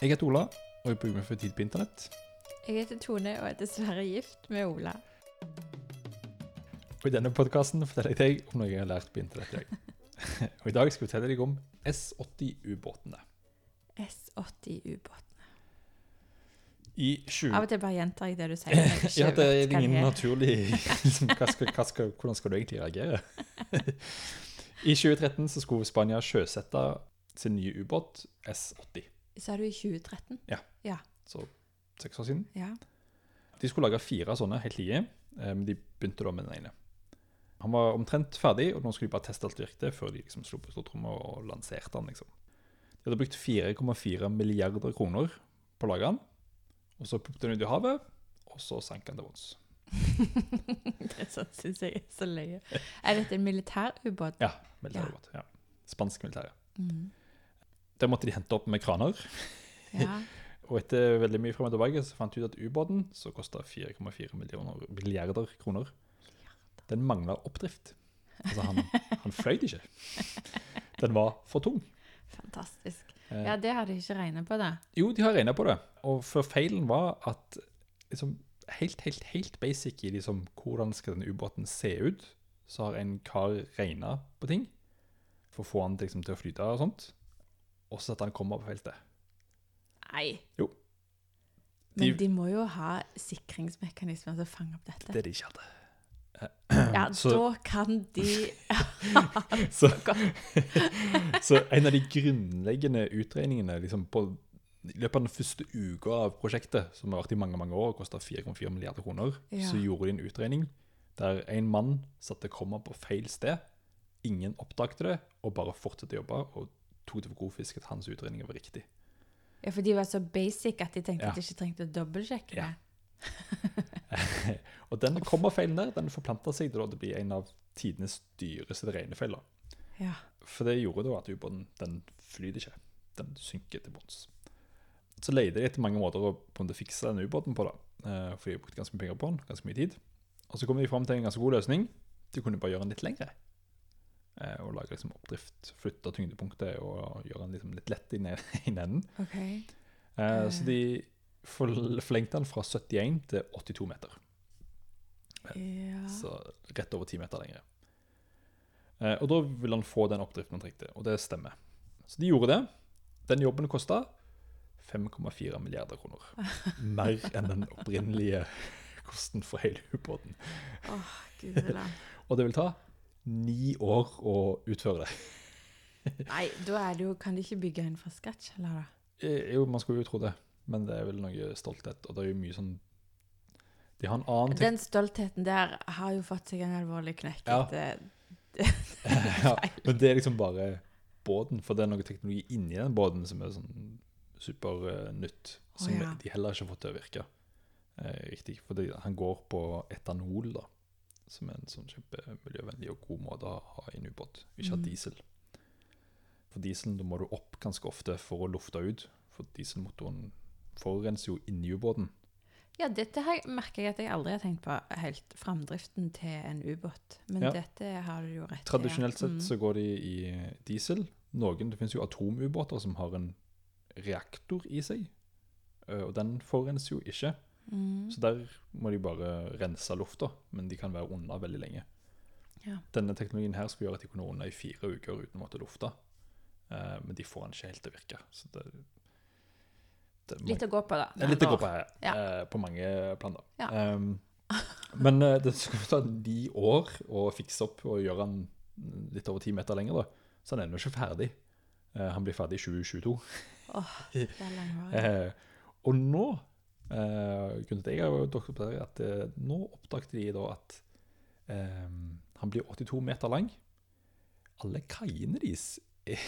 Jeg heter Ola, og jeg bruker meg for tid på internett. Jeg heter Tone og er dessverre gift med Ola. Og i denne podkasten forteller jeg deg om noe jeg har lært på internett og i dag skal jeg fortelle deg om S80-ubåtene. S80-ubåtene. I 20... Av og til bare gjentar jeg det du sier. jeg Ja, det er ingen det er. naturlig liksom, hva skal, hva skal, Hvordan skal du egentlig reagere? I 2013 så skulle Spania sjøsette sin nye ubåt S80. Sa du i 2013? Ja, Så seks år siden. Ja. De skulle lage fire sånne helt like, eh, men de begynte da med den ene. Han var omtrent ferdig, og nå skulle de bare teste alt virket før de liksom slo på stortromma og lanserte den. liksom. De hadde brukt 4,4 milliarder kroner på å lage den. Og så puppet den ut i havet, og så sank den til bunns. det sånn syns jeg er så løye. Er dette en militærubåt? Ja, militærubåt. Ja. Spansk militær. Mm. Der måtte de hente opp med kraner. Ja. Og etter veldig mye frem og tilbake så fant de ut at ubåten, som kosta 4,4 millioner- milliarder kroner, den mangla oppdrift. Altså, han, han fløyt ikke. Den var for tung. Fantastisk. Eh, Ja, det har de ikke regnet på, da. Jo, de har regna på det. Og for feilen var at liksom, helt, helt, helt basic i liksom, hvordan skal denne ubåten se ut, så har en kar regna på ting for å få den liksom, til å flyte og sånt. Og så at han kommer på feltet. Nei. Jo. Men De- de må jo ha sikringsmekanismer som fanger opp dette. Det de ikke hadde. Ja, så- da kan de Så, så en av de grunnleggende utregningene liksom på, i løpet av den første uka av prosjektet, som har vært i mange mange år og kosta 4,4 milliarder kroner, Ja. så gjorde de en utregning der en mann satte komma på feil sted. Ingen oppdaget det, og bare fortsatte å jobbe og tok det for god fisk at hans utredninger var riktig. Ja, for de var så basic at de tenkte Ja. at de ikke trengte å dobbeltsjekke Ja. det. og den kommafeilen der den forplanta seg til å bli en av tidenes dyreste regnefeiler. Ja. For det gjorde da at ubåten den flyter ikke. Den synker til bunns. Så leide de etter mange måter å fikse den ubåten på, da. fordi For de har brukt ganske mye penger på den, ganske mye tid. Og så kom de fram til en ganske god løsning. De kunne bare gjøre den litt lengre. Eh, Og lage liksom oppdrift, flytte tyngdepunktet og gjøre den liksom litt lett i enden. OK. Eh, Så de forlengte den fra 71 til 82 meter. Ja. Så rett over 10 meter lenger. Eh, og da ville han få den oppdriften han trengte, og det stemmer. Så de gjorde det. Den jobben kosta 5,4 milliarder kroner. Mer enn den opprinnelige kosten for hele ubåten. Land. Og det vil ta ni år å utføre det. Nei, da det jo Kan de ikke bygge en fra scratch, eller da? Eh, Jo, man skulle jo tro det, men det er vel noe stolthet, og det er jo mye sånn De har en annen Den stoltheten der har jo fått seg en alvorlig knekk Ja. Det, ja, men det er liksom bare båten, for det er noe teknologi inni den båten som er sånn supernytt, som oh, ja. de heller ikke har fått til å virke eh, riktig. For det, han går på etanol, da, som er en sånn kjempemiljøvennlig og god måte å ha i en ubåt. Ikke ha Mm. diesel. For dieselen da må du opp ganske ofte for å lufte ut, for dieselmotoren forurenser jo inni ubåten. Ja, dette her merker jeg at jeg aldri har tenkt på helt framdriften til en ubåt. Men Ja. dette har du jo rett i. Tradisjonelt sett Mm. så går de i diesel. Noen, Det finnes jo atomubåter som har en reaktor i seg, og den forurenser jo ikke. Mm. Så der må de bare rense lufta, men de kan være unna veldig lenge. Ja. Denne teknologien her skulle gjøre at de kunne unna i fire uker uten å måtte lufte, eh, men de får den ikke helt til å virke. Så det, det Litt å gå på, da. er litt å gå på her, Ja. eh, på mange planer. Ja. Um, men eh, det skulle ta ni år å fikse opp og gjøre den litt over ti meter lenger, da. så han er ennå ikke ferdig. Eh, han blir ferdig i 2022. Det er langvarig. Eh, og nå eh, at jeg jo dokumentere at uh, nå oppdaget de da at um, han blir 82 meter lang. Alle kaiene deres er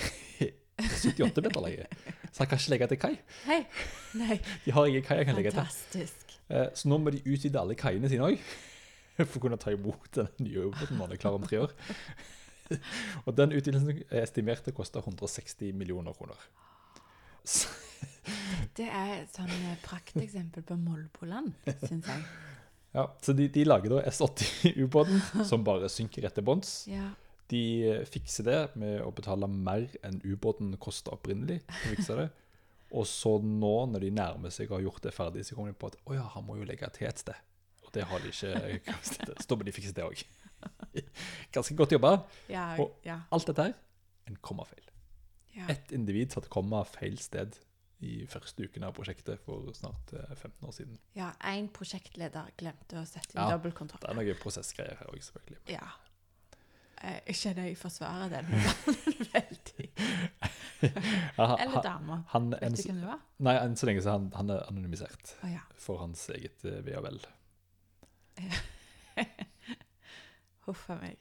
78 meter lange, så han kan ikke legge til kai. Hei! Nei, De har ingen kai han kan legge til. fantastisk. Eh, Så nå må de utvide alle kaiene sine òg, for å kunne ta imot den nye ubåten når han er klar om tre år. Og den utvidelsen er estimert til å koste 160 millioner kroner. Så, Det er et sånn eh, prakteksempel på Molboland, syns jeg. ja, så de, de lager da S80-ubåten, som bare synker rett til bunns. Ja. De fikser det med å betale mer enn ubåten kosta opprinnelig. De det. Og så nå, når de nærmer seg og har gjort det ferdig, så kommer de på at å ja, han må jo legge til et sted. Og det har de ikke Så da må de fikse det òg. Ganske godt jobba. Ja, Og- ja, Alt dette her, en kommafeil. ja. Ett individ satte komma feil sted i første uken av prosjektet for snart eh, 15 år siden. ja én prosjektleder glemte å sette inn Ja, dobbeltkontroll. Det er noen prosessgreier her òg, selvfølgelig. Ja. Eh, Jeg kjenner jeg forsvarer den veldig. Ja, han- Eller dama. Vet du hvem det var? nei, enn så lenge så han, han er anonymisert Oh, ja. for hans eget eh, ve og vel. Huff a meg.